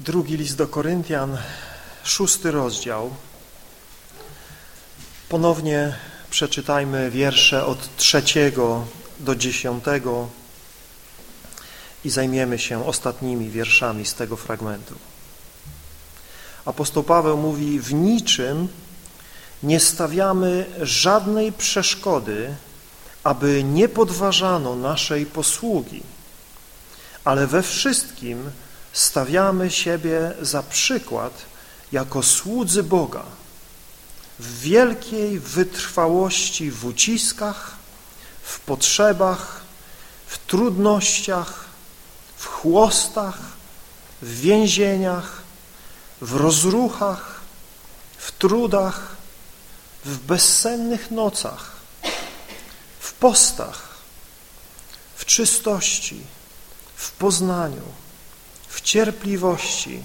Drugi list do Koryntian, szósty rozdział. Ponownie przeczytajmy wiersze od trzeciego do dziesiątego i zajmiemy się ostatnimi wierszami z tego fragmentu. Apostoł Paweł mówi, w niczym nie stawiamy żadnej przeszkody, aby nie podważano naszej posługi, ale we wszystkim stawiamy siebie za przykład jako słudzy Boga. W wielkiej wytrwałości w uciskach, w potrzebach, w trudnościach, w chłostach, w więzieniach, w rozruchach, w trudach, w bezsennych nocach, w postach, w czystości, w poznaniu, w cierpliwości,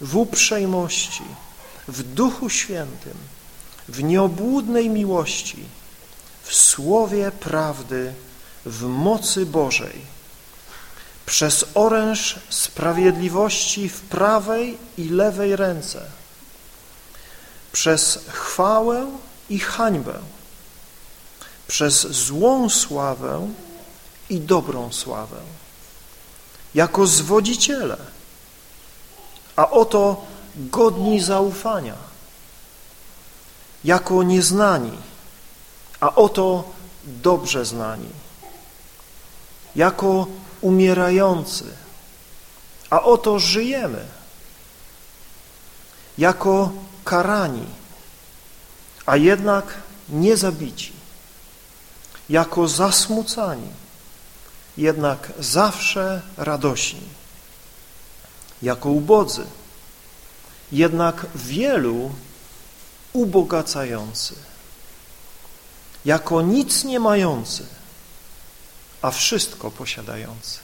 w uprzejmości, w Duchu Świętym, w nieobłudnej miłości, w słowie prawdy, w mocy Bożej, przez oręż sprawiedliwości w prawej i lewej ręce, przez chwałę i hańbę, przez złą sławę i dobrą sławę jako zwodziciele, a oto godni zaufania, jako nieznani, a oto dobrze znani, jako umierający, a oto żyjemy, jako karani, a jednak nie zabici, jako zasmucani, jednak zawsze radośni, jako ubodzy, jednak wielu ubogacający, jako nic nie mający, a wszystko posiadający.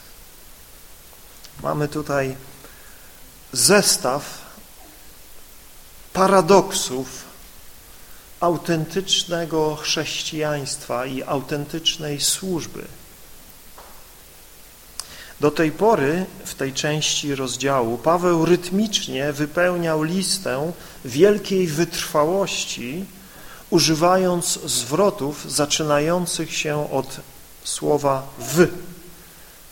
Mamy tutaj zestaw paradoksów autentycznego chrześcijaństwa i autentycznej służby do tej pory w tej części rozdziału Paweł rytmicznie wypełniał listę wielkiej wytrwałości, używając zwrotów zaczynających się od słowa w.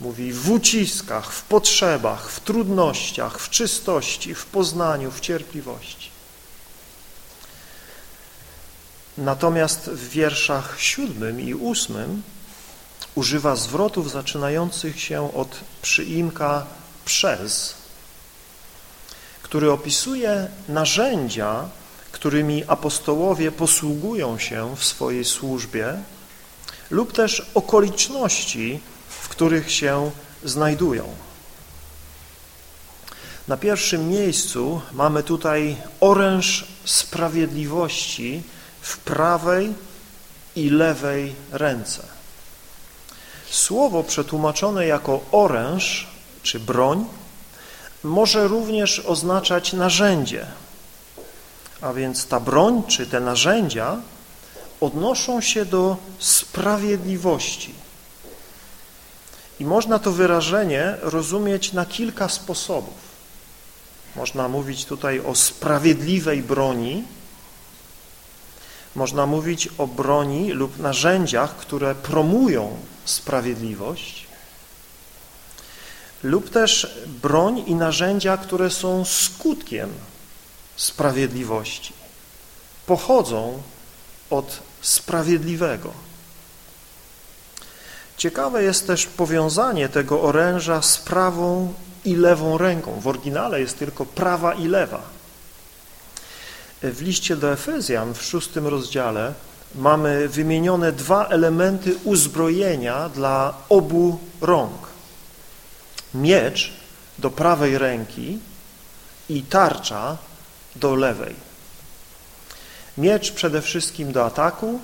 Mówi w uciskach, w potrzebach, w trudnościach, w czystości, w poznaniu, w cierpliwości. Natomiast w wierszach siódmym i ósmym używa zwrotów zaczynających się od przyimka przez, który opisuje narzędzia, którymi apostołowie posługują się w swojej służbie lub też okoliczności, w których się znajdują. Na pierwszym miejscu mamy tutaj oręż sprawiedliwości w prawej i lewej ręce. Słowo przetłumaczone jako oręż czy broń może również oznaczać narzędzie, a więc ta broń czy te narzędzia odnoszą się do sprawiedliwości. I można to wyrażenie rozumieć na kilka sposobów. Można mówić tutaj o sprawiedliwej broni, można mówić o broni lub narzędziach, które promują sprawiedliwość lub też broń i narzędzia, które są skutkiem sprawiedliwości, pochodzą od sprawiedliwego. Ciekawe jest też powiązanie tego oręża z prawą i lewą ręką. W oryginale jest tylko prawa i lewa. W liście do Efezjan w szóstym rozdziale mamy wymienione dwa elementy uzbrojenia dla obu rąk. Miecz do prawej ręki i tarcza do lewej. Miecz przede wszystkim do ataku,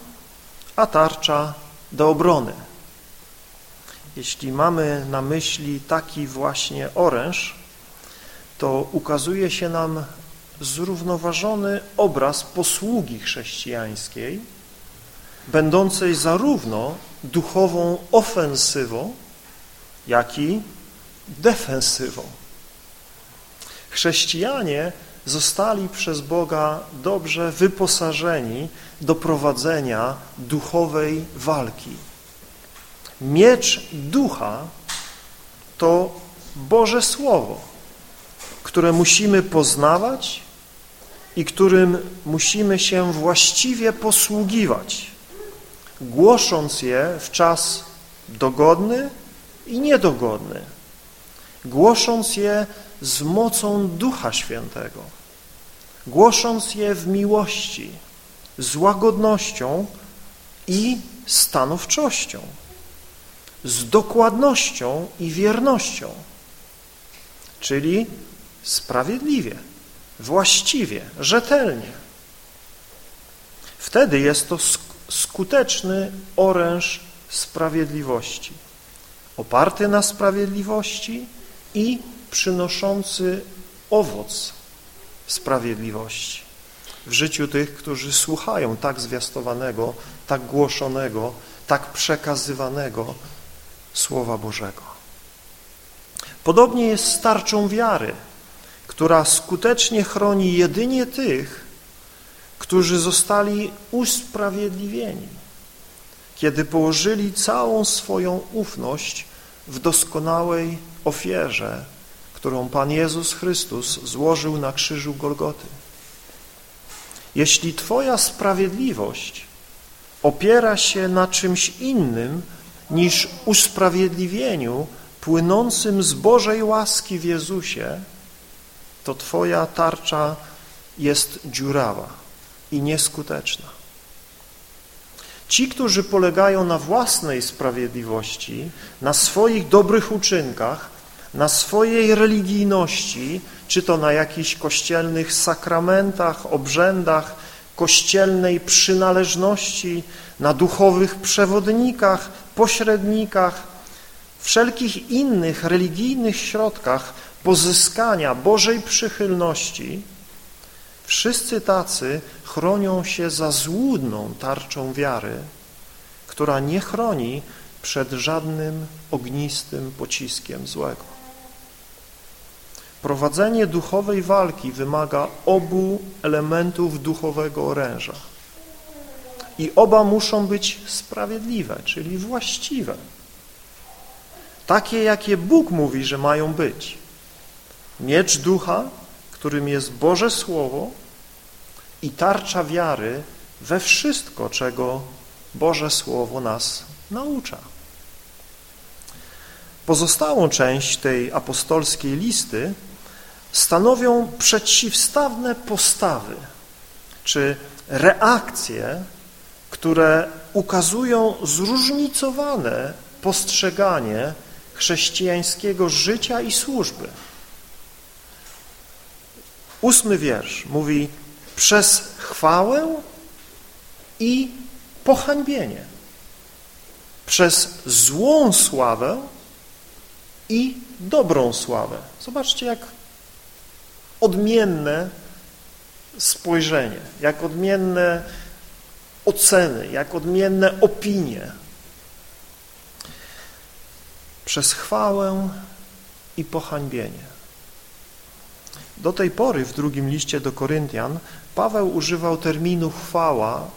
a tarcza do obrony. Jeśli mamy na myśli taki właśnie oręż, to ukazuje się nam zrównoważony obraz posługi chrześcijańskiej, będącej zarówno duchową ofensywą, jak i defensywą. Chrześcijanie zostali przez Boga dobrze wyposażeni do prowadzenia duchowej walki. Miecz ducha to Boże Słowo, które musimy poznawać i którym musimy się właściwie posługiwać, głosząc je w czas dogodny i niedogodny, głosząc je z mocą Ducha Świętego, głosząc je w miłości, z łagodnością i stanowczością, z dokładnością i wiernością, czyli sprawiedliwie, właściwie, rzetelnie. Wtedy jest to skuteczny oręż sprawiedliwości, oparty na sprawiedliwości i przynoszący owoc sprawiedliwości w życiu tych, którzy słuchają tak zwiastowanego, tak głoszonego, tak przekazywanego Słowa Bożego. Podobnie jest z tarczą wiary, która skutecznie chroni jedynie tych, którzy zostali usprawiedliwieni, kiedy położyli całą swoją ufność w doskonałej ofierze, którą Pan Jezus Chrystus złożył na krzyżu Golgoty. Jeśli Twoja sprawiedliwość opiera się na czymś innym niż usprawiedliwieniu płynącym z Bożej łaski w Jezusie, to Twoja tarcza jest dziurawa i nieskuteczna. Ci, którzy polegają na własnej sprawiedliwości, na swoich dobrych uczynkach, na swojej religijności, czy to na jakichś kościelnych sakramentach, obrzędach, kościelnej przynależności, na duchowych przewodnikach, pośrednikach, wszelkich innych religijnych środkach pozyskania Bożej przychylności, wszyscy tacy chronią się za złudną tarczą wiary, która nie chroni przed żadnym ognistym pociskiem złego. Prowadzenie duchowej walki wymaga obu elementów duchowego oręża. I oba muszą być sprawiedliwe, czyli właściwe. Takie, jakie Bóg mówi, że mają być. Miecz ducha, którym jest Boże Słowo i tarcza wiary we wszystko, czego Boże Słowo nas naucza. Pozostałą część tej apostolskiej listy stanowią przeciwstawne postawy czy reakcje, które ukazują zróżnicowane postrzeganie chrześcijańskiego życia i służby. Ósmy wiersz mówi przez chwałę i pohańbienie, przez złą sławę i dobrą sławę. Zobaczcie, jak odmienne spojrzenie, jak odmienne oceny, jak odmienne opinie. Przez chwałę i pohańbienie. Do tej pory w drugim liście do Koryntian Paweł używał terminu chwała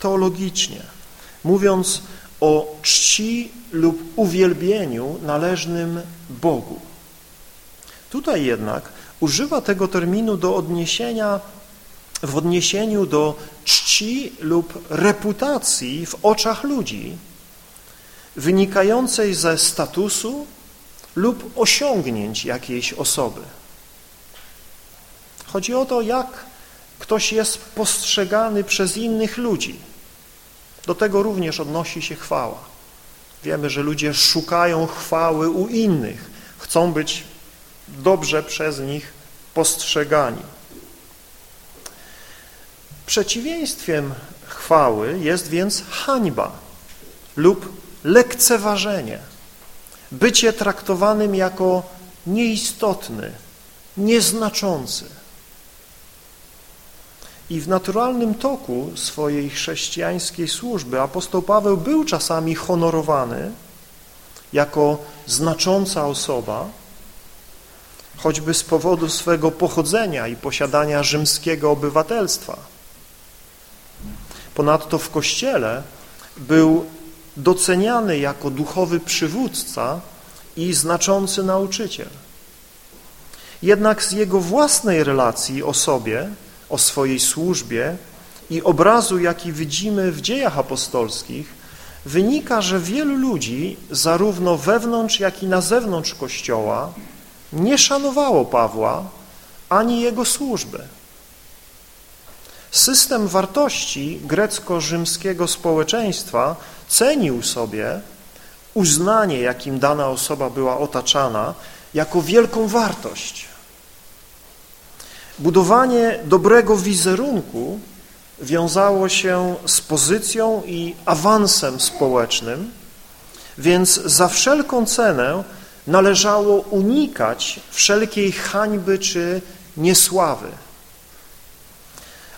teologicznie, mówiąc o czci lub uwielbieniu należnym Bogu. Tutaj jednak używa tego terminu do odniesienia w odniesieniu do czci lub reputacji w oczach ludzi wynikającej ze statusu lub osiągnięć jakiejś osoby. Chodzi o to, jak ktoś jest postrzegany przez innych ludzi. Do tego również odnosi się chwała. Wiemy, że ludzie szukają chwały u innych, chcą być dobrze przez nich postrzegani. Przeciwieństwem chwały jest więc hańba lub lekceważenie, bycie traktowanym jako nieistotny, nieznaczący. I w naturalnym toku swojej chrześcijańskiej służby apostoł Paweł był czasami honorowany jako znacząca osoba, choćby z powodu swego pochodzenia i posiadania rzymskiego obywatelstwa. Ponadto w Kościele był doceniany jako duchowy przywódca i znaczący nauczyciel. Jednak z jego własnej relacji o sobie, o swojej służbie i obrazu, jaki widzimy w dziejach apostolskich, wynika, że wielu ludzi, zarówno wewnątrz, jak i na zewnątrz Kościoła, nie szanowało Pawła ani jego służby. System wartości grecko-rzymskiego społeczeństwa cenił sobie uznanie, jakim dana osoba była otaczana, jako wielką wartość. Budowanie dobrego wizerunku wiązało się z pozycją i awansem społecznym, więc za wszelką cenę należało unikać wszelkiej hańby czy niesławy.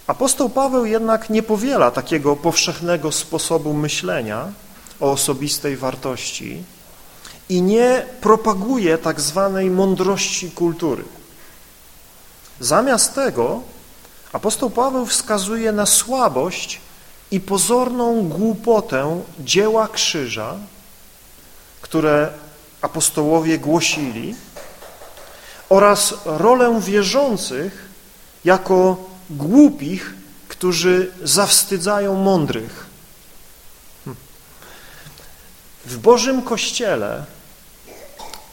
Apostoł Paweł jednak nie powiela takiego powszechnego sposobu myślenia o osobistej wartości i nie propaguje tak zwanej mądrości kultury. Zamiast tego apostoł Paweł wskazuje na słabość i pozorną głupotę dzieła krzyża, które apostołowie głosili oraz rolę wierzących jako głupich, którzy zawstydzają mądrych. W Bożym Kościele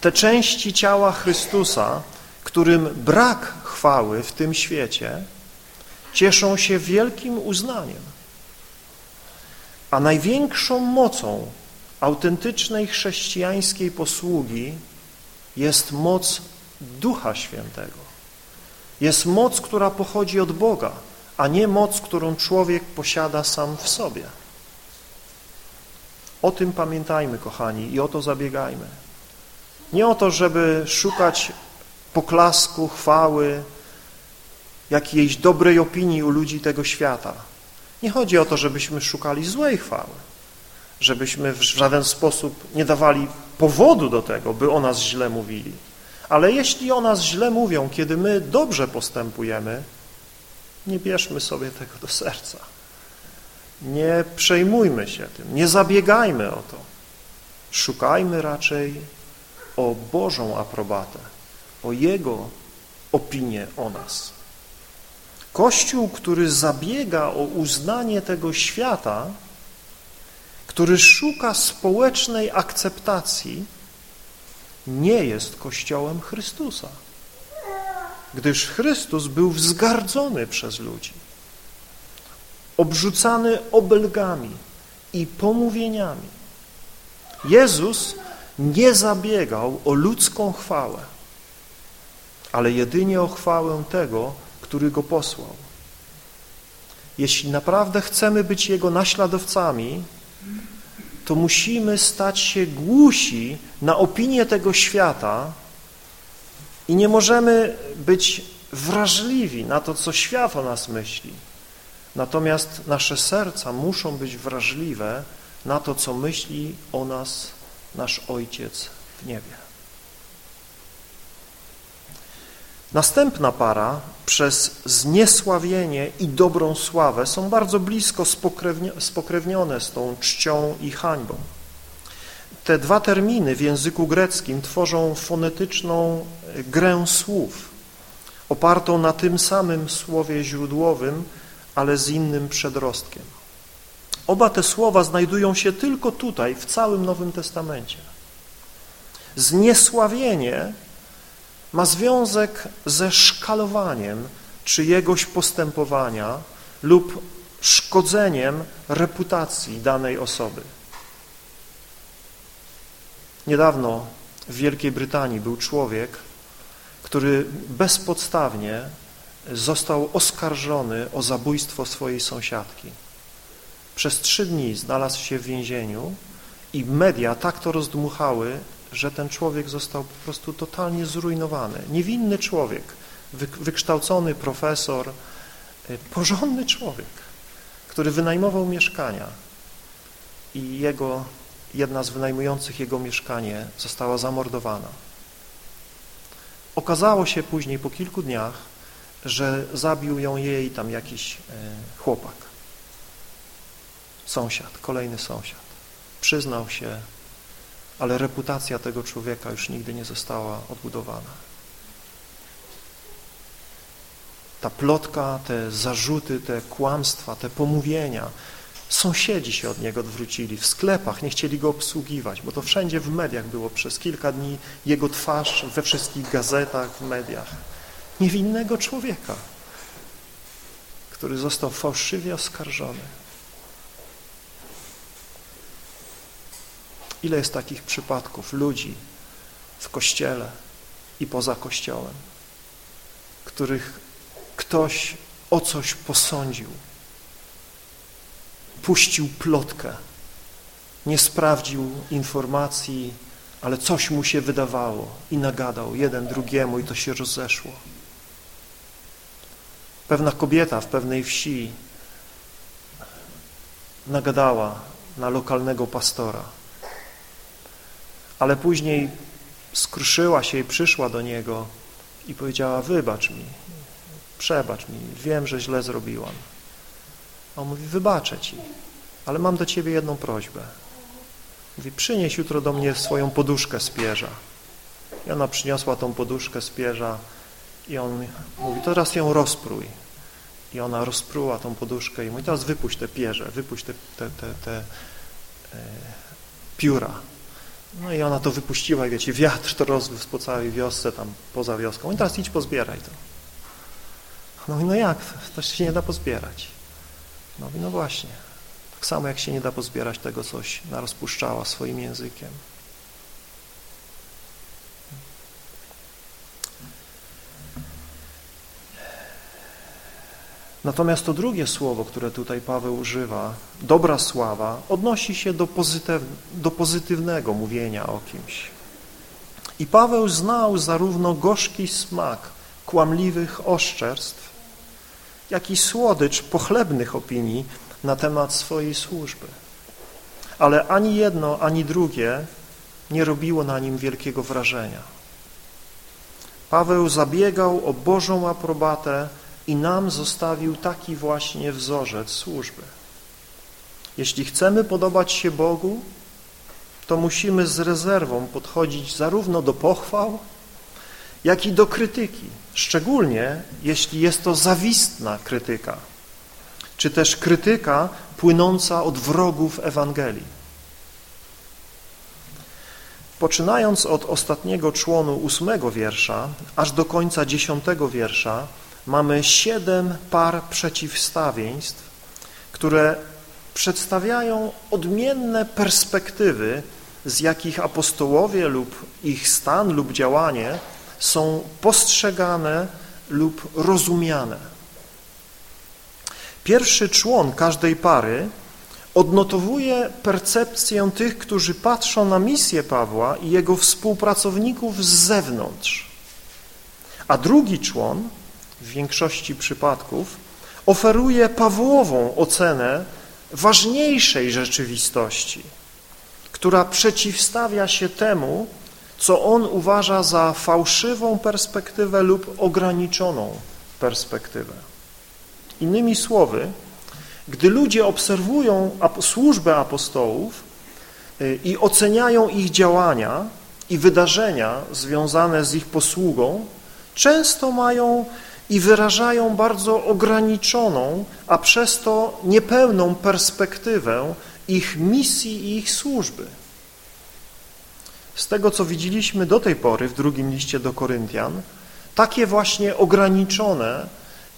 te części ciała Chrystusa, którym brak chwały w tym świecie, cieszą się wielkim uznaniem. A największą mocą autentycznej chrześcijańskiej posługi jest moc Ducha Świętego. Jest moc, która pochodzi od Boga, a nie moc, którą człowiek posiada sam w sobie. O tym pamiętajmy, kochani, i o to zabiegajmy. Nie o to, żeby szukać poklasku, chwały, jakiejś dobrej opinii u ludzi tego świata. Nie chodzi o to, żebyśmy szukali złej chwały, żebyśmy w żaden sposób nie dawali powodu do tego, by o nas źle mówili. Ale jeśli o nas źle mówią, kiedy my dobrze postępujemy, nie bierzmy sobie tego do serca. Nie przejmujmy się tym, nie zabiegajmy o to. Szukajmy raczej o Bożą aprobatę, o Jego opinię o nas. Kościół, który zabiega o uznanie tego świata, który szuka społecznej akceptacji, nie jest Kościołem Chrystusa, gdyż Chrystus był wzgardzony przez ludzi, obrzucany obelgami i pomówieniami. Jezus nie zabiegał o ludzką chwałę, ale jedynie o chwałę tego, który Go posłał. Jeśli naprawdę chcemy być Jego naśladowcami, to musimy stać się głusi na opinię tego świata i nie możemy być wrażliwi na to, co świat o nas myśli. Natomiast nasze serca muszą być wrażliwe na to, co myśli o nas nasz Ojciec w niebie. Następna para przez zniesławienie i dobrą sławę są bardzo blisko spokrewnione z tą czcią i hańbą. Te dwa terminy w języku greckim tworzą fonetyczną grę słów, opartą na tym samym słowie źródłowym, ale z innym przedrostkiem. Oba te słowa znajdują się tylko tutaj, w całym Nowym Testamencie. Zniesławienie ma związek ze szkalowaniem czyjegoś postępowania lub szkodzeniem reputacji danej osoby. Niedawno w Wielkiej Brytanii był człowiek, który bezpodstawnie został oskarżony o zabójstwo swojej sąsiadki. Przez trzy dni znalazł się w więzieniu i media tak to rozdmuchały, że ten człowiek został po prostu totalnie zrujnowany. Niewinny człowiek, wykształcony profesor, y, porządny człowiek, który wynajmował mieszkania i jego, jedna z wynajmujących jego mieszkanie została zamordowana. Okazało się później, po kilku dniach, że zabił ją jej tam jakiś e, chłopak. Sąsiad, kolejny sąsiad. Przyznał się, ale reputacja tego człowieka już nigdy nie została odbudowana. Ta plotka, te zarzuty, te kłamstwa, te pomówienia, sąsiedzi się od niego odwrócili, w sklepach nie chcieli go obsługiwać, bo to wszędzie w mediach było przez kilka dni jego twarz we wszystkich gazetach, w mediach. Niewinnego człowieka, który został fałszywie oskarżony. Ile jest takich przypadków ludzi w Kościele i poza Kościołem, których ktoś o coś posądził, puścił plotkę, nie sprawdził informacji, ale coś mu się wydawało i nagadał jeden drugiemu i to się rozeszło. Pewna kobieta w pewnej wsi nagadała na lokalnego pastora, ale później skruszyła się i przyszła do niego i powiedziała, wybacz mi, przebacz mi, wiem, że źle zrobiłam. A on mówi, wybaczę ci, ale mam do ciebie jedną prośbę. Mówi, przynieś jutro do mnie swoją poduszkę z pierza. I ona przyniosła tą poduszkę z pierza i on mówi, teraz ją rozprój. I ona rozpruła tą poduszkę i mówi, teraz wypuść te pierze, wypuść te, te, te, te e, pióra. No i ona to wypuściła i wiecie, wiatr to rozwiózł po całej wiosce, tam poza wioską. I teraz idź pozbieraj to. No i no jak? To się nie da pozbierać. No i no właśnie. Tak samo jak się nie da pozbierać tego, coś narozpuszczała swoim językiem. Natomiast to drugie słowo, które tutaj Paweł używa, dobra sława, odnosi się do, pozytyw, do pozytywnego mówienia o kimś. I Paweł znał zarówno gorzki smak kłamliwych oszczerstw, jak i słodycz pochlebnych opinii na temat swojej służby. Ale ani jedno, ani drugie nie robiło na nim wielkiego wrażenia. Paweł zabiegał o Bożą aprobatę i nam zostawił taki właśnie wzorzec służby. Jeśli chcemy podobać się Bogu, to musimy z rezerwą podchodzić zarówno do pochwał, jak i do krytyki, szczególnie jeśli jest to zawistna krytyka, czy też krytyka płynąca od wrogów Ewangelii. Poczynając od ostatniego członu ósmego wiersza, aż do końca dziesiątego wiersza, mamy siedem par przeciwstawieństw, które przedstawiają odmienne perspektywy, z jakich apostołowie lub ich stan lub działanie są postrzegane lub rozumiane. Pierwszy człon każdej pary odnotowuje percepcję tych, którzy patrzą na misję Pawła i jego współpracowników z zewnątrz. A drugi człon, w większości przypadków, oferuje Pawłową ocenę ważniejszej rzeczywistości, która przeciwstawia się temu, co on uważa za fałszywą perspektywę lub ograniczoną perspektywę. Innymi słowy, gdy ludzie obserwują służbę apostołów y, i oceniają ich działania i wydarzenia związane z ich posługą, często mają i wyrażają bardzo ograniczoną, a przez to niepełną perspektywę ich misji i ich służby. Z tego, co widzieliśmy do tej pory w drugim liście do Koryntian, takie właśnie ograniczone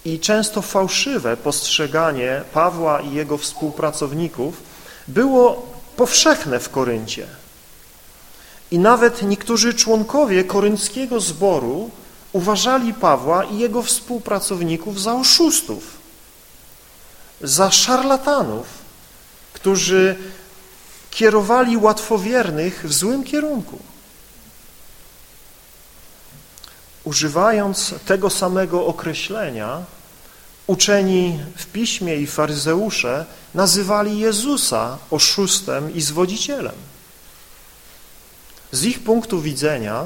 i często fałszywe postrzeganie Pawła i jego współpracowników było powszechne w Koryncie. I nawet niektórzy członkowie korynckiego zboru uważali Pawła i jego współpracowników za oszustów, za szarlatanów, którzy kierowali łatwowiernych w złym kierunku. Używając tego samego określenia, uczeni w piśmie i faryzeusze nazywali Jezusa oszustem i zwodzicielem. Z ich punktu widzenia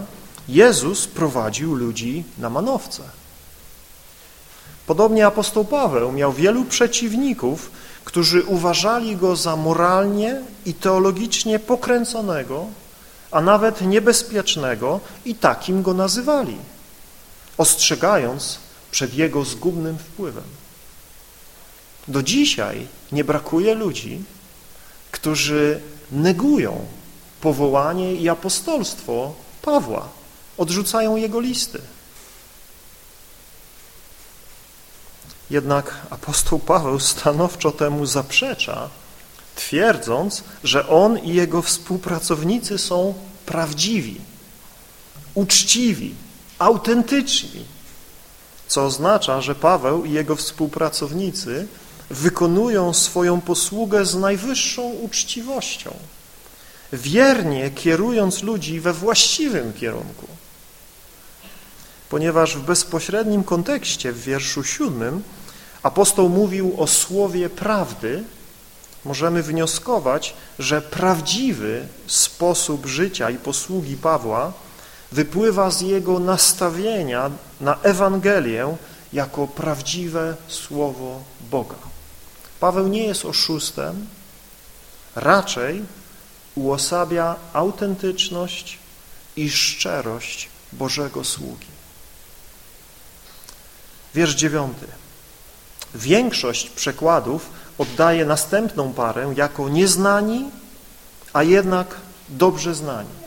Jezus prowadził ludzi na manowce. Podobnie apostoł Paweł miał wielu przeciwników, którzy uważali go za moralnie i teologicznie pokręconego, a nawet niebezpiecznego i takim go nazywali, ostrzegając przed jego zgubnym wpływem. Do dzisiaj nie brakuje ludzi, którzy negują powołanie i apostolstwo Pawła, odrzucają jego listy. Jednak apostoł Paweł stanowczo temu zaprzecza, twierdząc, że on i jego współpracownicy są prawdziwi, uczciwi, autentyczni, co oznacza, że Paweł i jego współpracownicy wykonują swoją posługę z najwyższą uczciwością, wiernie kierując ludzi we właściwym kierunku. Ponieważ w bezpośrednim kontekście w wierszu siódmym apostoł mówił o słowie prawdy, możemy wnioskować, że prawdziwy sposób życia i posługi Pawła wypływa z jego nastawienia na Ewangelię jako prawdziwe Słowo Boga. Paweł nie jest oszustem, raczej uosabia autentyczność i szczerość Bożego sługi. Wiersz dziewiąty. Większość przekładów oddaje następną parę jako nieznani, a jednak dobrze znani.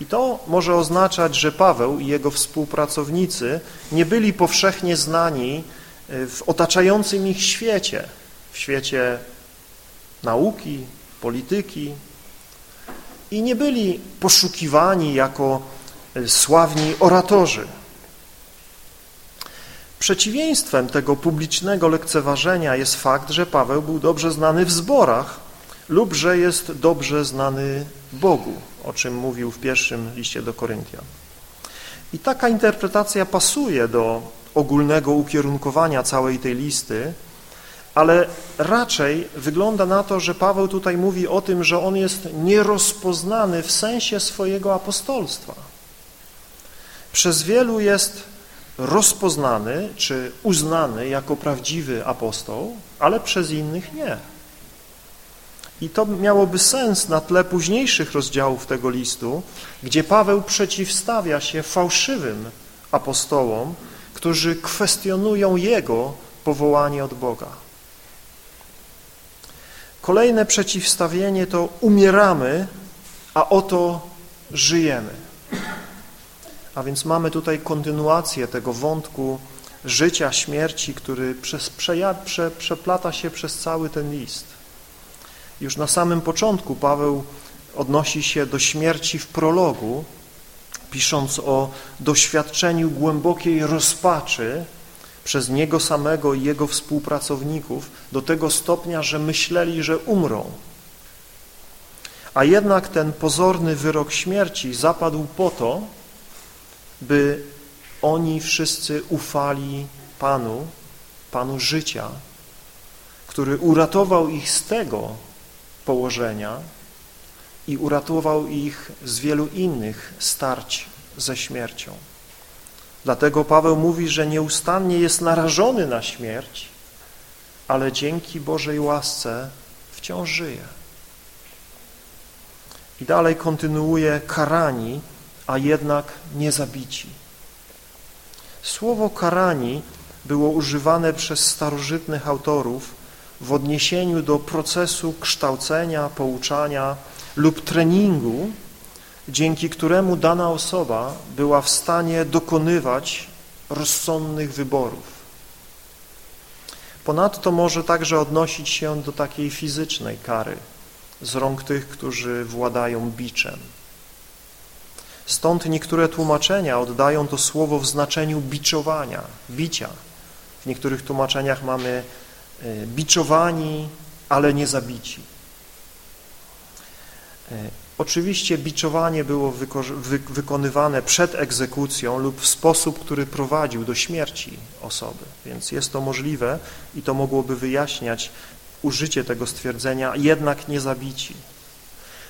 I to może oznaczać, że Paweł i jego współpracownicy nie byli powszechnie znani e, w otaczającym ich świecie, w świecie nauki, polityki i nie byli poszukiwani jako e, sławni oratorzy. Przeciwieństwem tego publicznego lekceważenia jest fakt, że Paweł był dobrze znany w zborach lub że jest dobrze znany Bogu, o czym mówił w pierwszym liście do Koryntian. I taka interpretacja pasuje do ogólnego ukierunkowania całej tej listy, ale raczej wygląda na to, że Paweł tutaj mówi o tym, że on jest nierozpoznany w sensie swojego apostolstwa. Przez wielu jest rozpoznany czy uznany jako prawdziwy apostoł, ale przez innych nie. I to miałoby sens na tle późniejszych rozdziałów tego listu, gdzie Paweł przeciwstawia się fałszywym apostołom, którzy kwestionują jego powołanie od Boga. Kolejne przeciwstawienie to umieramy, a oto żyjemy. A więc mamy tutaj kontynuację tego wątku życia, śmierci, który przez, prze, prze, przeplata się przez cały ten list. Już na samym początku Paweł odnosi się do śmierci w prologu, pisząc o doświadczeniu głębokiej rozpaczy przez niego samego i jego współpracowników do tego stopnia, że myśleli, że umrą. A jednak ten pozorny wyrok śmierci zapadł po to, by oni wszyscy ufali Panu, Panu życia, który uratował ich z tego położenia i uratował ich z wielu innych starć ze śmiercią. Dlatego Paweł mówi, że nieustannie jest narażony na śmierć, ale dzięki Bożej łasce wciąż żyje. I dalej kontynuuje karani, a jednak nie zabici. Słowo karani było używane przez starożytnych autorów w odniesieniu do procesu kształcenia, pouczania lub treningu, dzięki któremu dana osoba była w stanie dokonywać rozsądnych wyborów. Ponadto może także odnosić się do takiej fizycznej kary z rąk tych, którzy władają biczem. Stąd niektóre tłumaczenia oddają to słowo w znaczeniu biczowania, bicia. W niektórych tłumaczeniach mamy e, biczowani, ale nie zabici. E, oczywiście biczowanie było wykonywane przed egzekucją lub w sposób, który prowadził do śmierci osoby, więc jest to możliwe i to mogłoby wyjaśniać użycie tego stwierdzenia jednak nie zabici.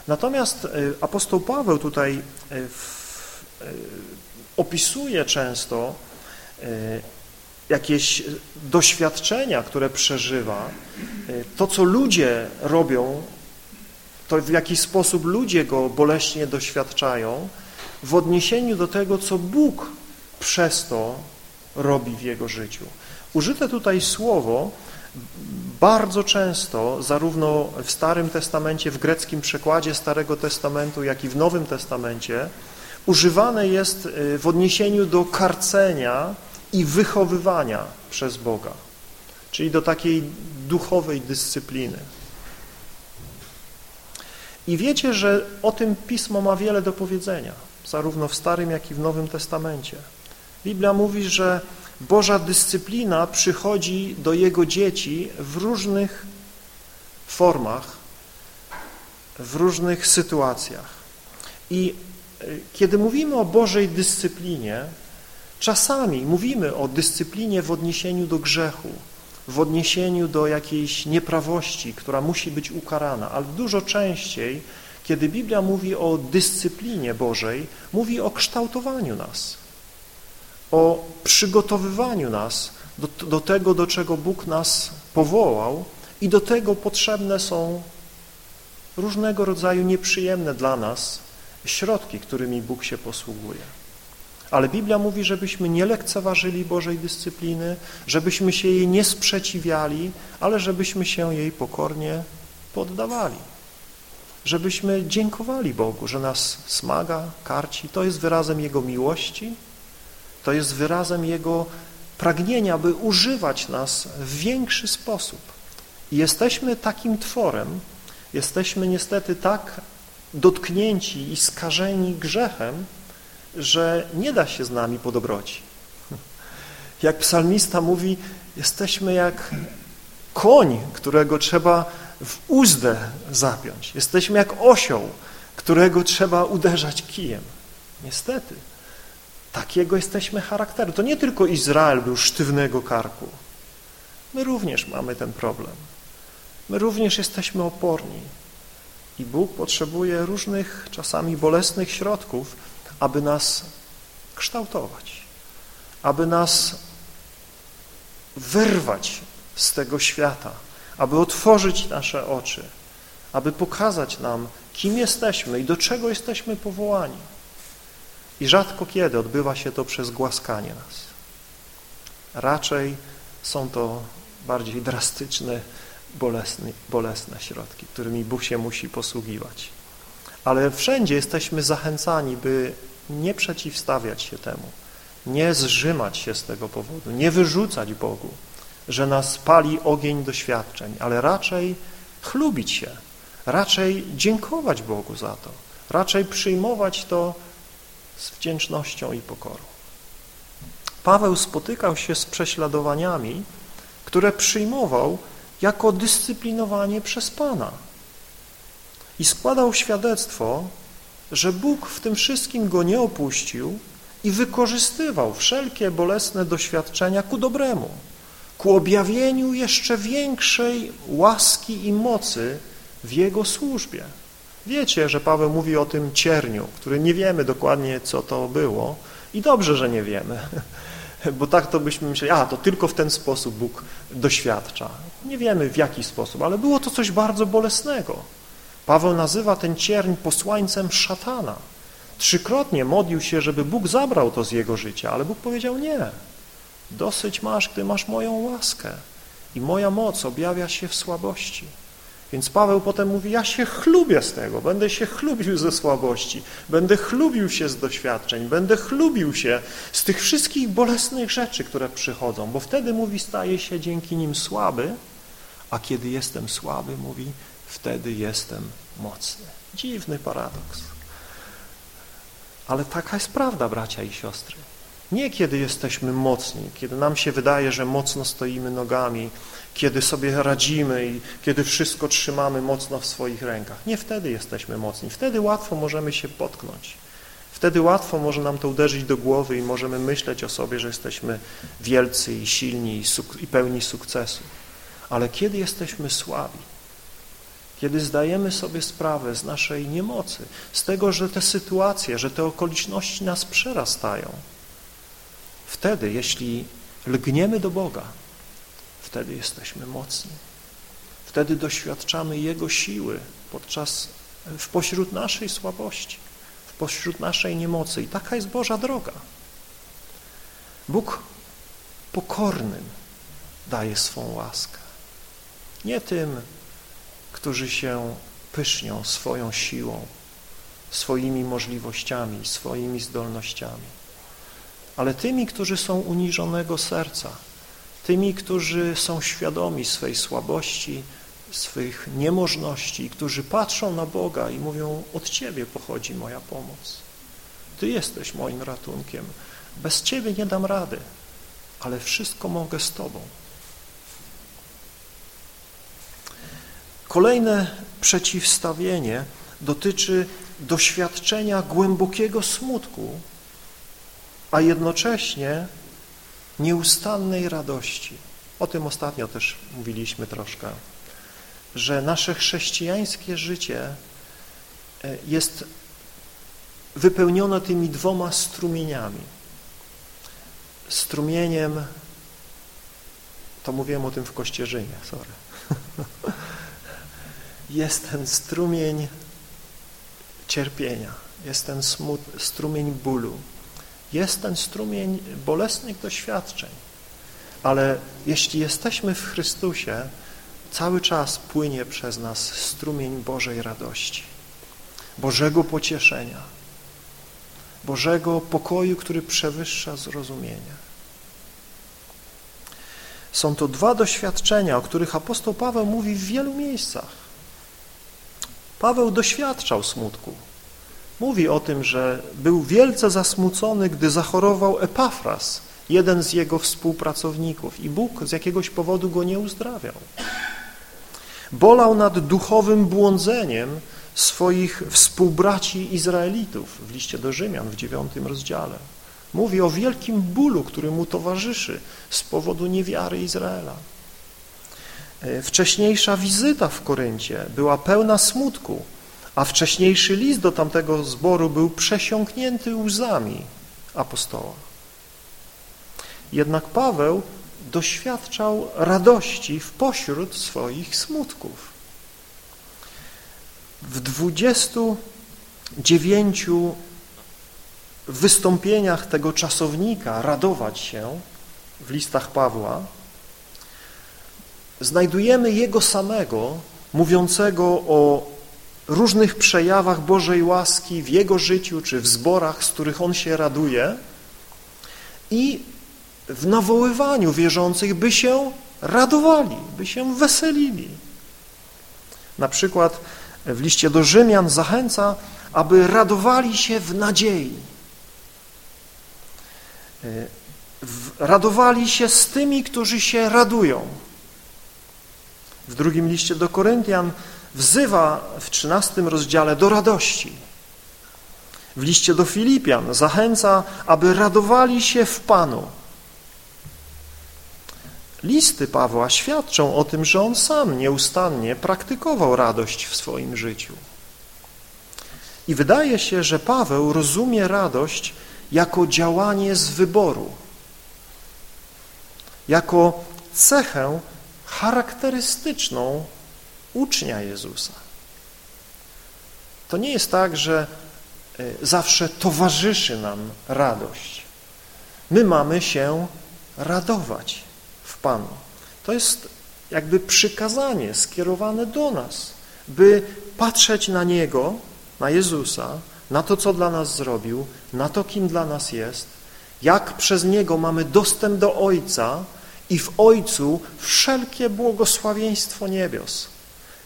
Natomiast e, apostoł Paweł tutaj e, opisuje często jakieś doświadczenia, które przeżywa, to, co ludzie robią, to w jaki sposób ludzie go boleśnie doświadczają, w odniesieniu do tego, co Bóg przez to robi w jego życiu. Użyte tutaj słowo bardzo często, zarówno w Starym Testamencie, w greckim przekładzie Starego Testamentu, jak i w Nowym Testamencie, używane jest y, w odniesieniu do karcenia i wychowywania przez Boga, czyli do takiej duchowej dyscypliny. I wiecie, że o tym Pismo ma wiele do powiedzenia, zarówno w Starym, jak i w Nowym Testamencie. Biblia mówi, że Boża dyscyplina przychodzi do Jego dzieci w różnych formach, w różnych sytuacjach. I e, kiedy mówimy o Bożej dyscyplinie, czasami mówimy o dyscyplinie w odniesieniu do grzechu, w odniesieniu do jakiejś nieprawości, która musi być ukarana, ale dużo częściej, kiedy Biblia mówi o dyscyplinie Bożej, mówi o kształtowaniu nas, o przygotowywaniu nas do, do tego, do czego Bóg nas powołał i do tego potrzebne są różnego rodzaju nieprzyjemne dla nas środki, którymi Bóg się posługuje. Ale Biblia mówi, żebyśmy nie lekceważyli Bożej dyscypliny, żebyśmy się jej nie sprzeciwiali, ale żebyśmy się jej pokornie poddawali. Żebyśmy dziękowali Bogu, że nas smaga, karci. To jest wyrazem Jego miłości, to jest wyrazem Jego pragnienia, by używać nas w większy sposób. I jesteśmy takim tworem, jesteśmy niestety tak dotknięci i skażeni grzechem, że nie da się z nami po dobroci. Jak psalmista mówi, jesteśmy jak koń, którego trzeba w uzdę zapiąć. Jesteśmy jak osioł, którego trzeba uderzać kijem. Niestety, takiego jesteśmy charakteru. To nie tylko Izrael był sztywnego karku. My również mamy ten problem. My również jesteśmy oporni. I Bóg potrzebuje różnych, czasami bolesnych środków, aby nas kształtować, aby nas wyrwać z tego świata, aby otworzyć nasze oczy, aby pokazać nam, kim jesteśmy i do czego jesteśmy powołani. I rzadko kiedy odbywa się to przez głaskanie nas. Raczej są to bardziej drastyczne, bolesne, bolesne środki, którymi Bóg się musi posługiwać. Ale wszędzie jesteśmy zachęcani, by nie przeciwstawiać się temu, nie zrzymać się z tego powodu, nie wyrzucać Bogu, że nas pali ogień doświadczeń, ale raczej chlubić się, raczej dziękować Bogu za to, raczej przyjmować to z wdzięcznością i pokorą. Paweł spotykał się z prześladowaniami, które przyjmował jako dyscyplinowanie przez Pana i składał świadectwo, że Bóg w tym wszystkim go nie opuścił i wykorzystywał wszelkie bolesne doświadczenia ku dobremu, ku objawieniu jeszcze większej łaski i mocy w Jego służbie. Wiecie, że Paweł mówi o tym cierniu, który nie wiemy dokładnie, co to było i dobrze, że nie wiemy, bo tak to byśmy myśleli, a to tylko w ten sposób Bóg doświadcza. Nie wiemy w jaki sposób, ale było to coś bardzo bolesnego. Paweł nazywa ten cierń posłańcem szatana. Trzykrotnie modlił się, żeby Bóg zabrał to z jego życia, ale Bóg powiedział nie. Dosyć masz, gdy masz moją łaskę i moja moc objawia się w słabości. Więc Paweł potem mówi, ja się chlubię z tego, będę się chlubił ze słabości, będę chlubił się z doświadczeń, będę chlubił się z tych wszystkich bolesnych rzeczy, które przychodzą, bo wtedy, mówi, staje się dzięki nim słaby, a kiedy jestem słaby, mówi, wtedy jestem mocny. Dziwny paradoks. Ale taka jest prawda, bracia i siostry. Nie kiedy jesteśmy mocni, kiedy nam się wydaje, że mocno stoimy nogami, kiedy sobie radzimy i kiedy wszystko trzymamy mocno w swoich rękach. Nie wtedy jesteśmy mocni. Wtedy łatwo możemy się potknąć. Wtedy łatwo może nam to uderzyć do głowy i możemy myśleć o sobie, że jesteśmy wielcy i silni i, i pełni sukcesu. Ale kiedy jesteśmy słabi, kiedy zdajemy sobie sprawę z naszej niemocy, z tego, że te sytuacje, że te okoliczności nas przerastają, wtedy, jeśli lgniemy do Boga, wtedy jesteśmy mocni. Wtedy doświadczamy Jego siły podczas, w pośród naszej słabości, w pośród naszej niemocy. I taka jest Boża droga. Bóg pokornym daje swą łaskę. Nie tym, którzy się pysznią swoją siłą, swoimi możliwościami, swoimi zdolnościami, ale tymi, którzy są uniżonego serca, tymi, którzy są świadomi swej słabości, swych niemożności, którzy patrzą na Boga i mówią, od Ciebie pochodzi moja pomoc. Ty jesteś moim ratunkiem. Bez Ciebie nie dam rady, ale wszystko mogę z Tobą. Kolejne przeciwstawienie dotyczy doświadczenia głębokiego smutku, a jednocześnie nieustannej radości. O tym ostatnio też mówiliśmy troszkę, że nasze chrześcijańskie życie e, jest wypełnione tymi dwoma strumieniami. Strumieniem, to mówiłem o tym w Kościerzynie, sorry. jest ten strumień cierpienia, jest ten strumień bólu, jest ten strumień bolesnych doświadczeń, ale jeśli jesteśmy w Chrystusie, cały czas płynie przez nas strumień Bożej radości, Bożego pocieszenia, Bożego pokoju, który przewyższa zrozumienie. Są to dwa doświadczenia, o których apostoł Paweł mówi w wielu miejscach. Paweł doświadczał smutku. Mówi o tym, że był wielce zasmucony, gdy zachorował Epafras, jeden z jego współpracowników i Bóg z jakiegoś powodu go nie uzdrawiał. Bolał nad duchowym błądzeniem swoich współbraci Izraelitów w liście do Rzymian w dziewiątym rozdziale. Mówi o wielkim bólu, który mu towarzyszy z powodu niewiary Izraela. E, wcześniejsza wizyta w Koryncie była pełna smutku, a wcześniejszy list do tamtego zboru był przesiąknięty łzami apostoła. Jednak Paweł doświadczał radości w pośród swoich smutków. W dwudziestu dziewięciu wystąpieniach tego czasownika radować się w listach Pawła znajdujemy Jego samego mówiącego o różnych przejawach Bożej łaski w Jego życiu czy w zborach, z których On się raduje i w nawoływaniu wierzących, by się radowali, by się weselili. Na przykład w liście do Rzymian zachęca, aby radowali się w nadziei. Radowali się z tymi, którzy się radują. W drugim liście do Koryntian wzywa w trzynastym rozdziale do radości. W liście do Filipian zachęca, aby radowali się w Panu. Listy Pawła świadczą o tym, że on sam nieustannie praktykował radość w swoim życiu. I wydaje się, że Paweł rozumie radość jako działanie z wyboru, jako cechę charakterystyczną ucznia Jezusa. To nie jest tak, że e, zawsze towarzyszy nam radość. My mamy się radować w Panu. To jest jakby przykazanie skierowane do nas, by patrzeć na Niego, na Jezusa, na to, co dla nas zrobił, na to, kim dla nas jest, jak przez Niego mamy dostęp do Ojca i w Ojcu wszelkie błogosławieństwo niebios.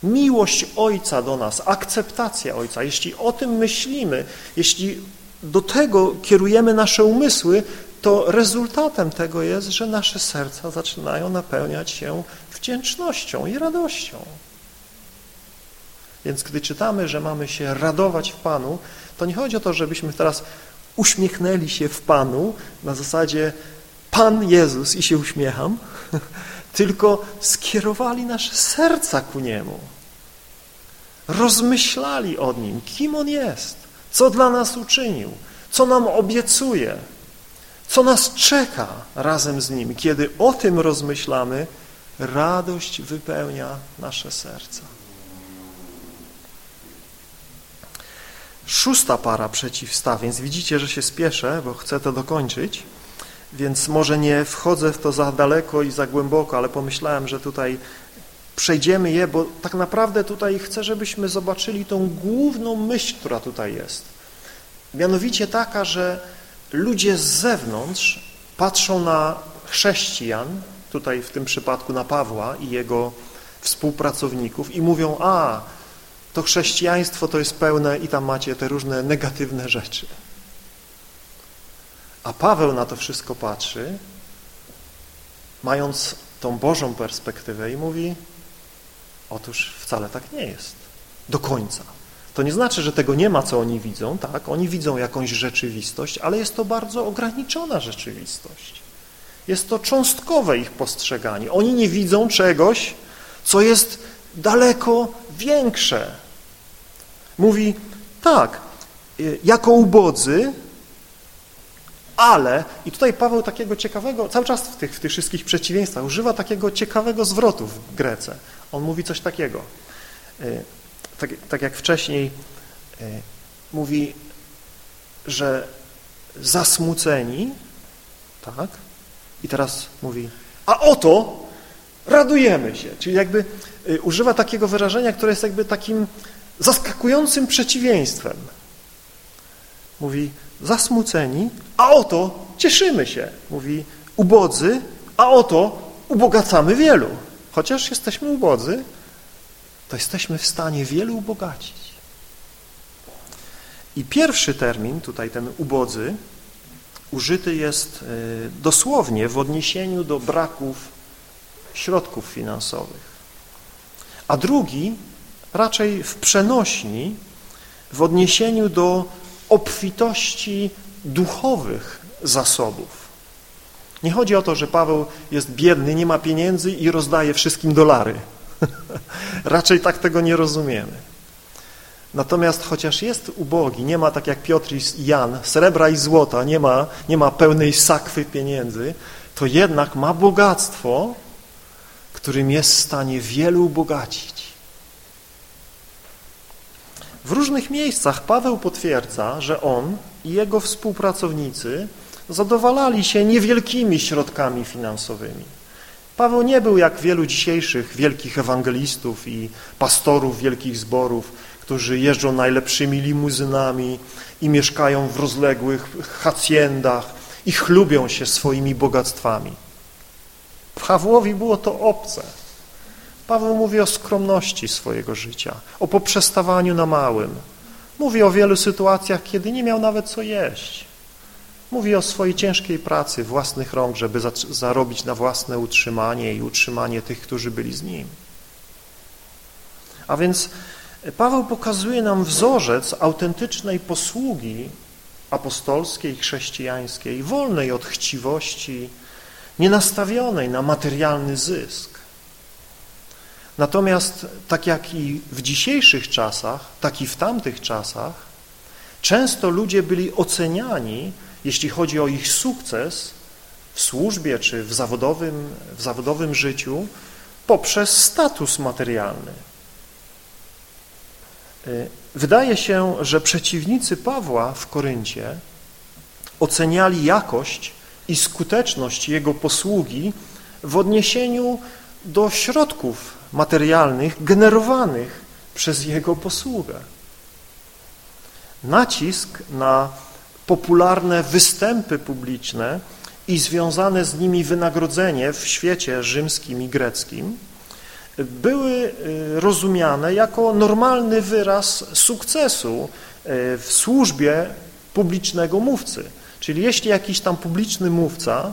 Miłość Ojca do nas, akceptacja Ojca. Jeśli o tym myślimy, jeśli do tego kierujemy nasze umysły, to rezultatem tego jest, że nasze serca zaczynają napełniać się wdzięcznością i radością. Więc gdy czytamy, że mamy się radować w Panu, to nie chodzi o to, żebyśmy teraz uśmiechnęli się w Panu na zasadzie Pan Jezus i się uśmiecham, tylko skierowali nasze serca ku Niemu. rozmyślali o Nim, kim On jest, co dla nas uczynił, co nam obiecuje, co nas czeka razem z Nim. Kiedy o tym rozmyślamy, radość wypełnia nasze serca. Szósta para przeciwstawień, więc widzicie, że się spieszę, bo chcę to dokończyć, więc może nie wchodzę w to za daleko i za głęboko, ale pomyślałem, że tutaj przejdziemy je, bo tak naprawdę tutaj chcę, żebyśmy zobaczyli tą główną myśl, która tutaj jest. Mianowicie taka, że ludzie z zewnątrz patrzą na chrześcijan, tutaj w tym przypadku na Pawła i jego współpracowników i mówią, a to chrześcijaństwo to jest pełne i tam macie te różne negatywne rzeczy. A Paweł na to wszystko patrzy, mając tą Bożą perspektywę i mówi, otóż wcale tak nie jest. Do końca. To nie znaczy, że tego nie ma, co oni widzą, tak? Oni widzą jakąś rzeczywistość, ale jest to bardzo ograniczona rzeczywistość. Jest to cząstkowe ich postrzeganie. Oni nie widzą czegoś, co jest daleko większe. Mówi, tak, y, jako ubodzy, ale, i tutaj Paweł takiego ciekawego, cały czas w tych, w tych wszystkich przeciwieństwach używa takiego ciekawego zwrotu w Grece. On mówi coś takiego, y, tak, tak jak wcześniej y, mówi, że zasmuceni, tak, i teraz mówi, a oto radujemy się, czyli jakby używa takiego wyrażenia, które jest jakby takim zaskakującym przeciwieństwem. Mówi, zasmuceni, a oto cieszymy się. Mówi, ubodzy, a oto ubogacamy wielu. Chociaż jesteśmy ubodzy, to jesteśmy w stanie wielu ubogacić. I pierwszy termin, tutaj ten ubodzy, użyty jest e, dosłownie w odniesieniu do braków środków finansowych. A drugi raczej w przenośni w odniesieniu do obfitości duchowych zasobów. Nie chodzi o to, że Paweł jest biedny, nie ma pieniędzy i rozdaje wszystkim dolary. Raczej tak tego nie rozumiemy. Natomiast chociaż jest ubogi, nie ma tak jak Piotr i Jan, srebra i złota, nie ma, nie ma pełnej sakwy pieniędzy, to jednak ma bogactwo, którym jest w stanie wielu ubogacić. W różnych miejscach Paweł potwierdza, że on i jego współpracownicy zadowalali się niewielkimi środkami finansowymi. Paweł nie był jak wielu dzisiejszych wielkich ewangelistów i pastorów wielkich zborów, którzy jeżdżą najlepszymi limuzynami i mieszkają w rozległych haciendach i chlubią się swoimi bogactwami. Pawłowi było to obce. Paweł mówi o skromności swojego życia, o poprzestawaniu na małym. Mówi o wielu sytuacjach, kiedy nie miał nawet co jeść. Mówi o swojej ciężkiej pracy własnych rąk, żeby zarobić na własne utrzymanie i utrzymanie tych, którzy byli z nim. A więc Paweł pokazuje nam wzorzec autentycznej posługi apostolskiej, chrześcijańskiej, wolnej od chciwości, nienastawionej na materialny zysk. Natomiast tak jak i w dzisiejszych czasach, tak i w tamtych czasach, często ludzie byli oceniani, jeśli chodzi o ich sukces w służbie czy w zawodowym, w zawodowym życiu, poprzez status materialny. Y, wydaje się, że przeciwnicy Pawła w Koryncie oceniali jakość i skuteczność jego posługi w odniesieniu do środków materialnych generowanych przez jego posługę. Nacisk na popularne występy publiczne i związane z nimi wynagrodzenie w świecie rzymskim i greckim były y, rozumiane jako normalny wyraz sukcesu y, w służbie publicznego mówcy. Czyli jeśli jakiś tam publiczny mówca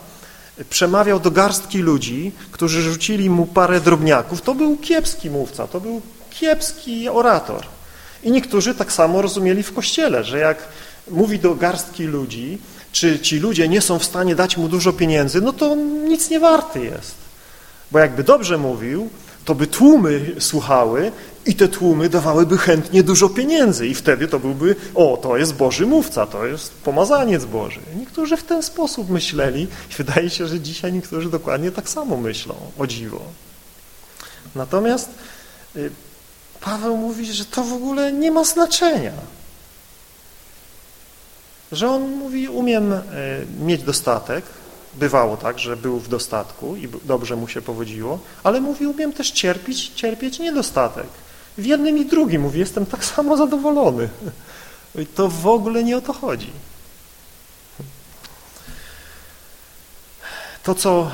przemawiał do garstki ludzi, którzy rzucili mu parę drobniaków, to był kiepski mówca, to był kiepski orator. I niektórzy tak samo rozumieli w Kościele, że jak mówi do garstki ludzi, czy ci ludzie nie są w stanie dać mu dużo pieniędzy, no to nic nie warty jest. Bo jakby dobrze mówił, to by tłumy słuchały i te tłumy dawałyby chętnie dużo pieniędzy i wtedy to byłby, o, to jest Boży mówca, to jest pomazaniec Boży. Niektórzy w ten sposób myśleli i wydaje się, że dzisiaj niektórzy dokładnie tak samo myślą, o dziwo. Natomiast y, Paweł mówi, że to w ogóle nie ma znaczenia. Że on mówi, umiem y, mieć dostatek, bywało tak, że był w dostatku i dobrze mu się powodziło, ale mówi, umiem też cierpieć, cierpieć niedostatek. W jednym i drugim mówi, jestem tak samo zadowolony. I to w ogóle nie o to chodzi. To, co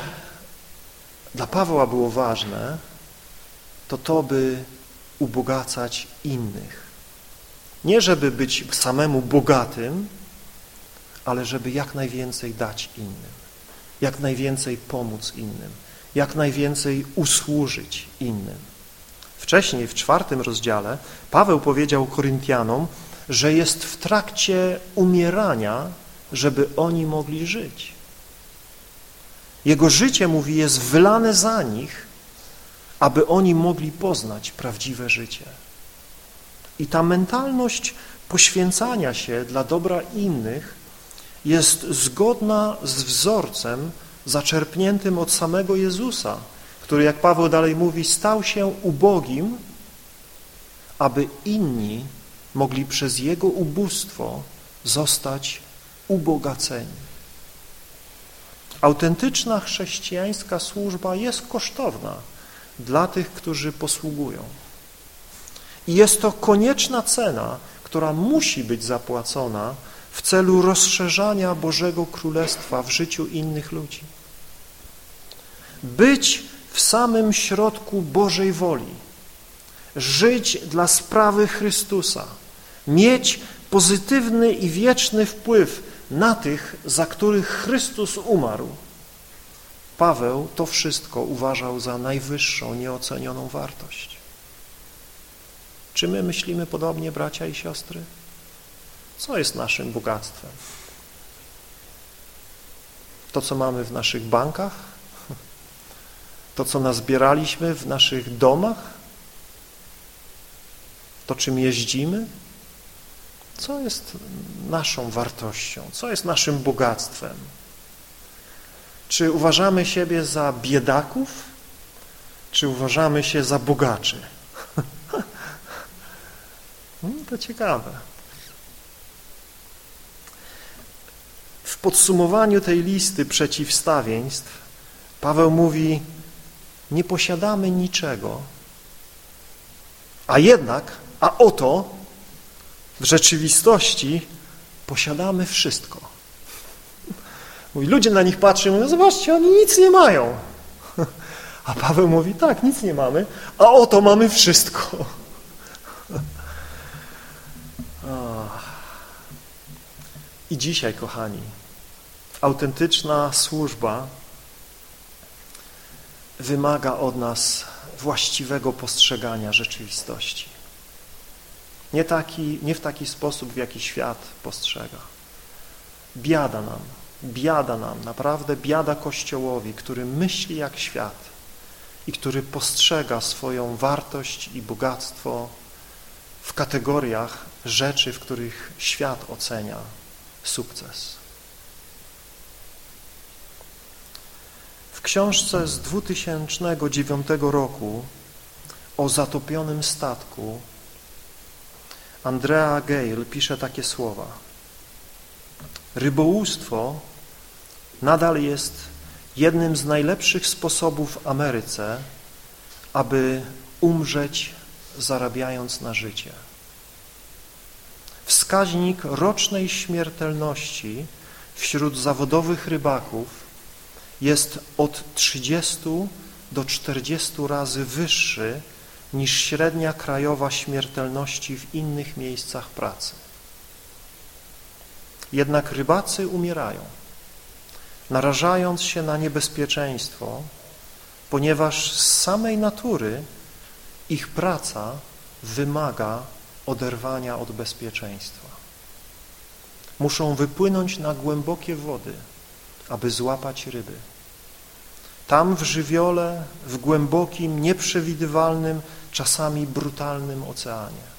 dla Pawła było ważne, to to, by ubogacać innych. Nie żeby być samemu bogatym, ale żeby jak najwięcej dać innym, jak najwięcej pomóc innym, jak najwięcej usłużyć innym. Wcześniej, w czwartym rozdziale, Paweł powiedział Koryntianom, że jest w trakcie umierania, żeby oni mogli żyć. Jego życie, mówi, jest wylane za nich, aby oni mogli poznać prawdziwe życie. I ta mentalność poświęcania się dla dobra innych jest zgodna z wzorcem zaczerpniętym od samego Jezusa, który, jak Paweł dalej mówi, stał się ubogim, aby inni mogli przez Jego ubóstwo zostać ubogaceni. Autentyczna chrześcijańska służba jest kosztowna dla tych, którzy posługują. I jest to konieczna cena, która musi być zapłacona w celu rozszerzania Bożego Królestwa w życiu innych ludzi. Być w samym środku Bożej woli, żyć dla sprawy Chrystusa, mieć pozytywny i wieczny wpływ na tych, za których Chrystus umarł. Paweł to wszystko uważał za najwyższą, nieocenioną wartość. Czy my myślimy podobnie, bracia i siostry? Co jest naszym bogactwem? To, co mamy w naszych bankach? To, co nazbieraliśmy w naszych domach? To, czym jeździmy? Co jest naszą wartością? Co jest naszym bogactwem? Czy uważamy siebie za biedaków? Czy uważamy się za bogaczy? no, to ciekawe. W podsumowaniu tej listy przeciwstawieństw Paweł mówi, nie posiadamy niczego, a jednak, a oto w rzeczywistości posiadamy wszystko. Mówi, ludzie na nich patrzą i mówią, zobaczcie, oni nic nie mają. A Paweł mówi, tak, nic nie mamy, a oto mamy wszystko. I dzisiaj, kochani, autentyczna służba wymaga od nas właściwego postrzegania rzeczywistości. Nie, taki, nie w taki sposób, w jaki świat postrzega. Biada nam, biada nam, naprawdę biada Kościołowi, który myśli jak świat i który postrzega swoją wartość i bogactwo w kategoriach rzeczy, w których świat ocenia sukces. W książce z 2009 roku o zatopionym statku Andrea Gale pisze takie słowa. Rybołówstwo nadal jest jednym z najlepszych sposobów w Ameryce, aby umrzeć zarabiając na życie. Wskaźnik rocznej śmiertelności wśród zawodowych rybaków jest od 30 do 40 razy wyższy niż średnia krajowa śmiertelności w innych miejscach pracy. Jednak rybacy umierają, narażając się na niebezpieczeństwo, ponieważ z samej natury ich praca wymaga oderwania od bezpieczeństwa. Muszą wypłynąć na głębokie wody, aby złapać ryby. Tam w żywiole, w głębokim, nieprzewidywalnym, czasami brutalnym oceanie.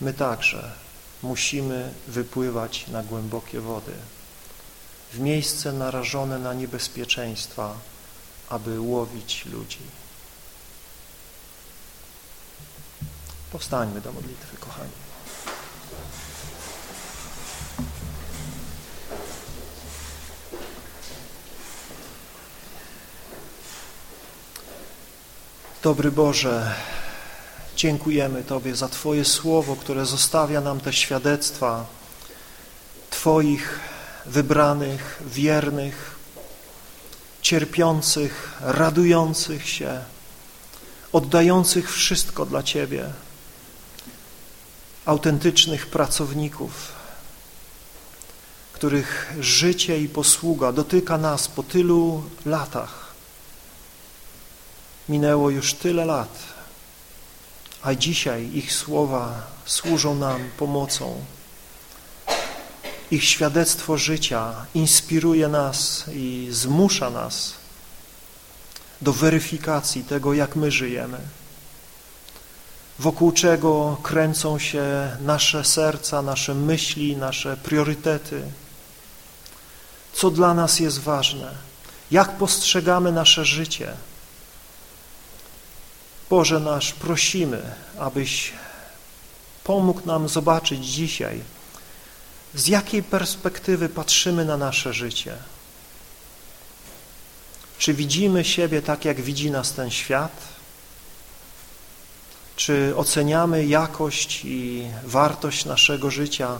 My także musimy wypływać na głębokie wody, w miejsce narażone na niebezpieczeństwa, aby łowić ludzi. Powstańmy do modlitwy, kochani. Dobry Boże, dziękujemy Tobie za Twoje słowo, które zostawia nam te świadectwa Twoich wybranych, wiernych, cierpiących, radujących się, oddających wszystko dla Ciebie, autentycznych pracowników, których życie i posługa dotyka nas po tylu latach. Minęło już tyle lat, a dzisiaj ich słowa służą nam pomocą. Ich świadectwo życia inspiruje nas i zmusza nas do weryfikacji tego, jak my żyjemy wokół czego kręcą się nasze serca, nasze myśli, nasze priorytety, co dla nas jest ważne, jak postrzegamy nasze życie. Boże nasz, prosimy, abyś pomógł nam zobaczyć dzisiaj, z jakiej perspektywy patrzymy na nasze życie. Czy widzimy siebie tak, jak widzi nas ten świat? Czy oceniamy jakość i wartość naszego życia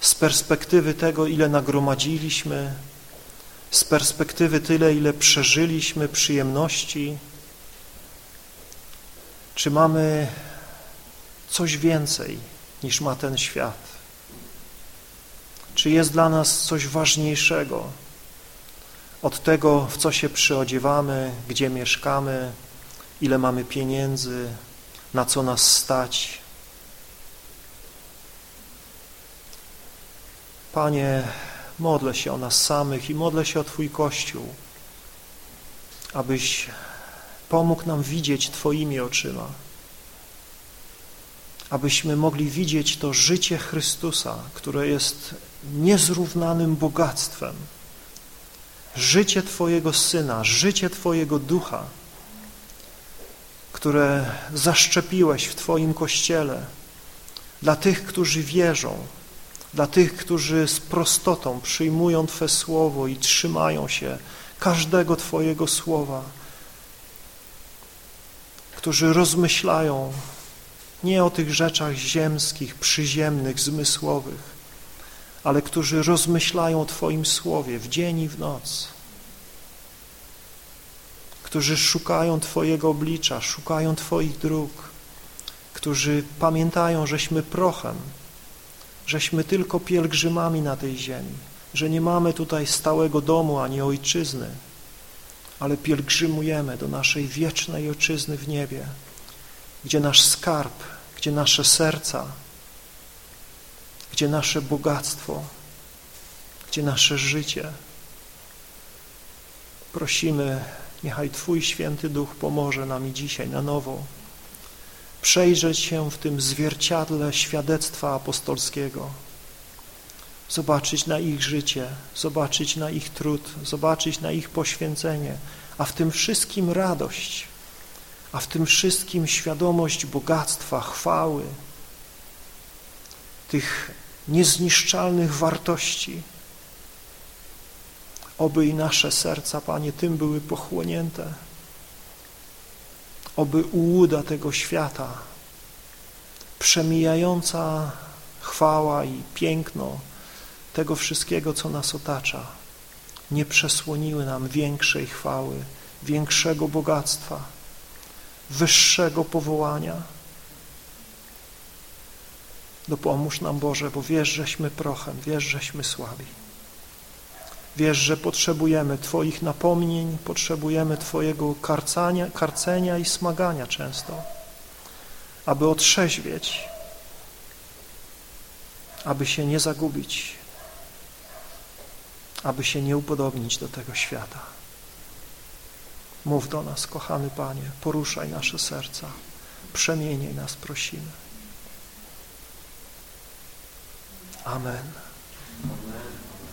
z perspektywy tego, ile nagromadziliśmy, z perspektywy tyle, ile przeżyliśmy przyjemności? Czy mamy coś więcej niż ma ten świat? Czy jest dla nas coś ważniejszego od tego, w co się przyodziewamy, gdzie mieszkamy, ile mamy pieniędzy, na co nas stać. Panie, modlę się o nas samych i modlę się o Twój Kościół, abyś pomógł nam widzieć Twoimi oczyma, abyśmy mogli widzieć to życie Chrystusa, które jest niezrównanym bogactwem, życie Twojego Syna, życie Twojego Ducha, które zaszczepiłeś w Twoim Kościele dla tych, którzy wierzą, dla tych, którzy z prostotą przyjmują Twe Słowo i trzymają się każdego Twojego Słowa, którzy rozmyślają nie o tych rzeczach ziemskich, przyziemnych, zmysłowych, ale którzy rozmyślają o Twoim Słowie w dzień i w noc. Którzy szukają Twojego oblicza, szukają Twoich dróg, którzy pamiętają, żeśmy prochem, żeśmy tylko pielgrzymami na tej ziemi, że nie mamy tutaj stałego domu ani ojczyzny, ale pielgrzymujemy do naszej wiecznej ojczyzny w niebie, gdzie nasz skarb, gdzie nasze serca, gdzie nasze bogactwo, gdzie nasze życie. Prosimy Niechaj Twój Święty Duch pomoże nam dzisiaj na nowo przejrzeć się w tym zwierciadle świadectwa apostolskiego, zobaczyć na ich życie, zobaczyć na ich trud, zobaczyć na ich poświęcenie, a w tym wszystkim radość, a w tym wszystkim świadomość bogactwa, chwały, tych niezniszczalnych wartości, Oby i nasze serca, Panie, tym były pochłonięte. Oby ułuda tego świata, przemijająca chwała i piękno tego wszystkiego, co nas otacza, nie przesłoniły nam większej chwały, większego bogactwa, wyższego powołania. Dopomóż nam, Boże, bo wiesz, żeśmy prochem, wiesz, żeśmy słabi. Wiesz, że potrzebujemy Twoich napomnień, potrzebujemy Twojego karcania, karcenia i smagania często, aby otrzeźwieć, aby się nie zagubić, aby się nie upodobnić do tego świata. Mów do nas, kochany Panie, poruszaj nasze serca, przemieniaj nas, prosimy. Amen.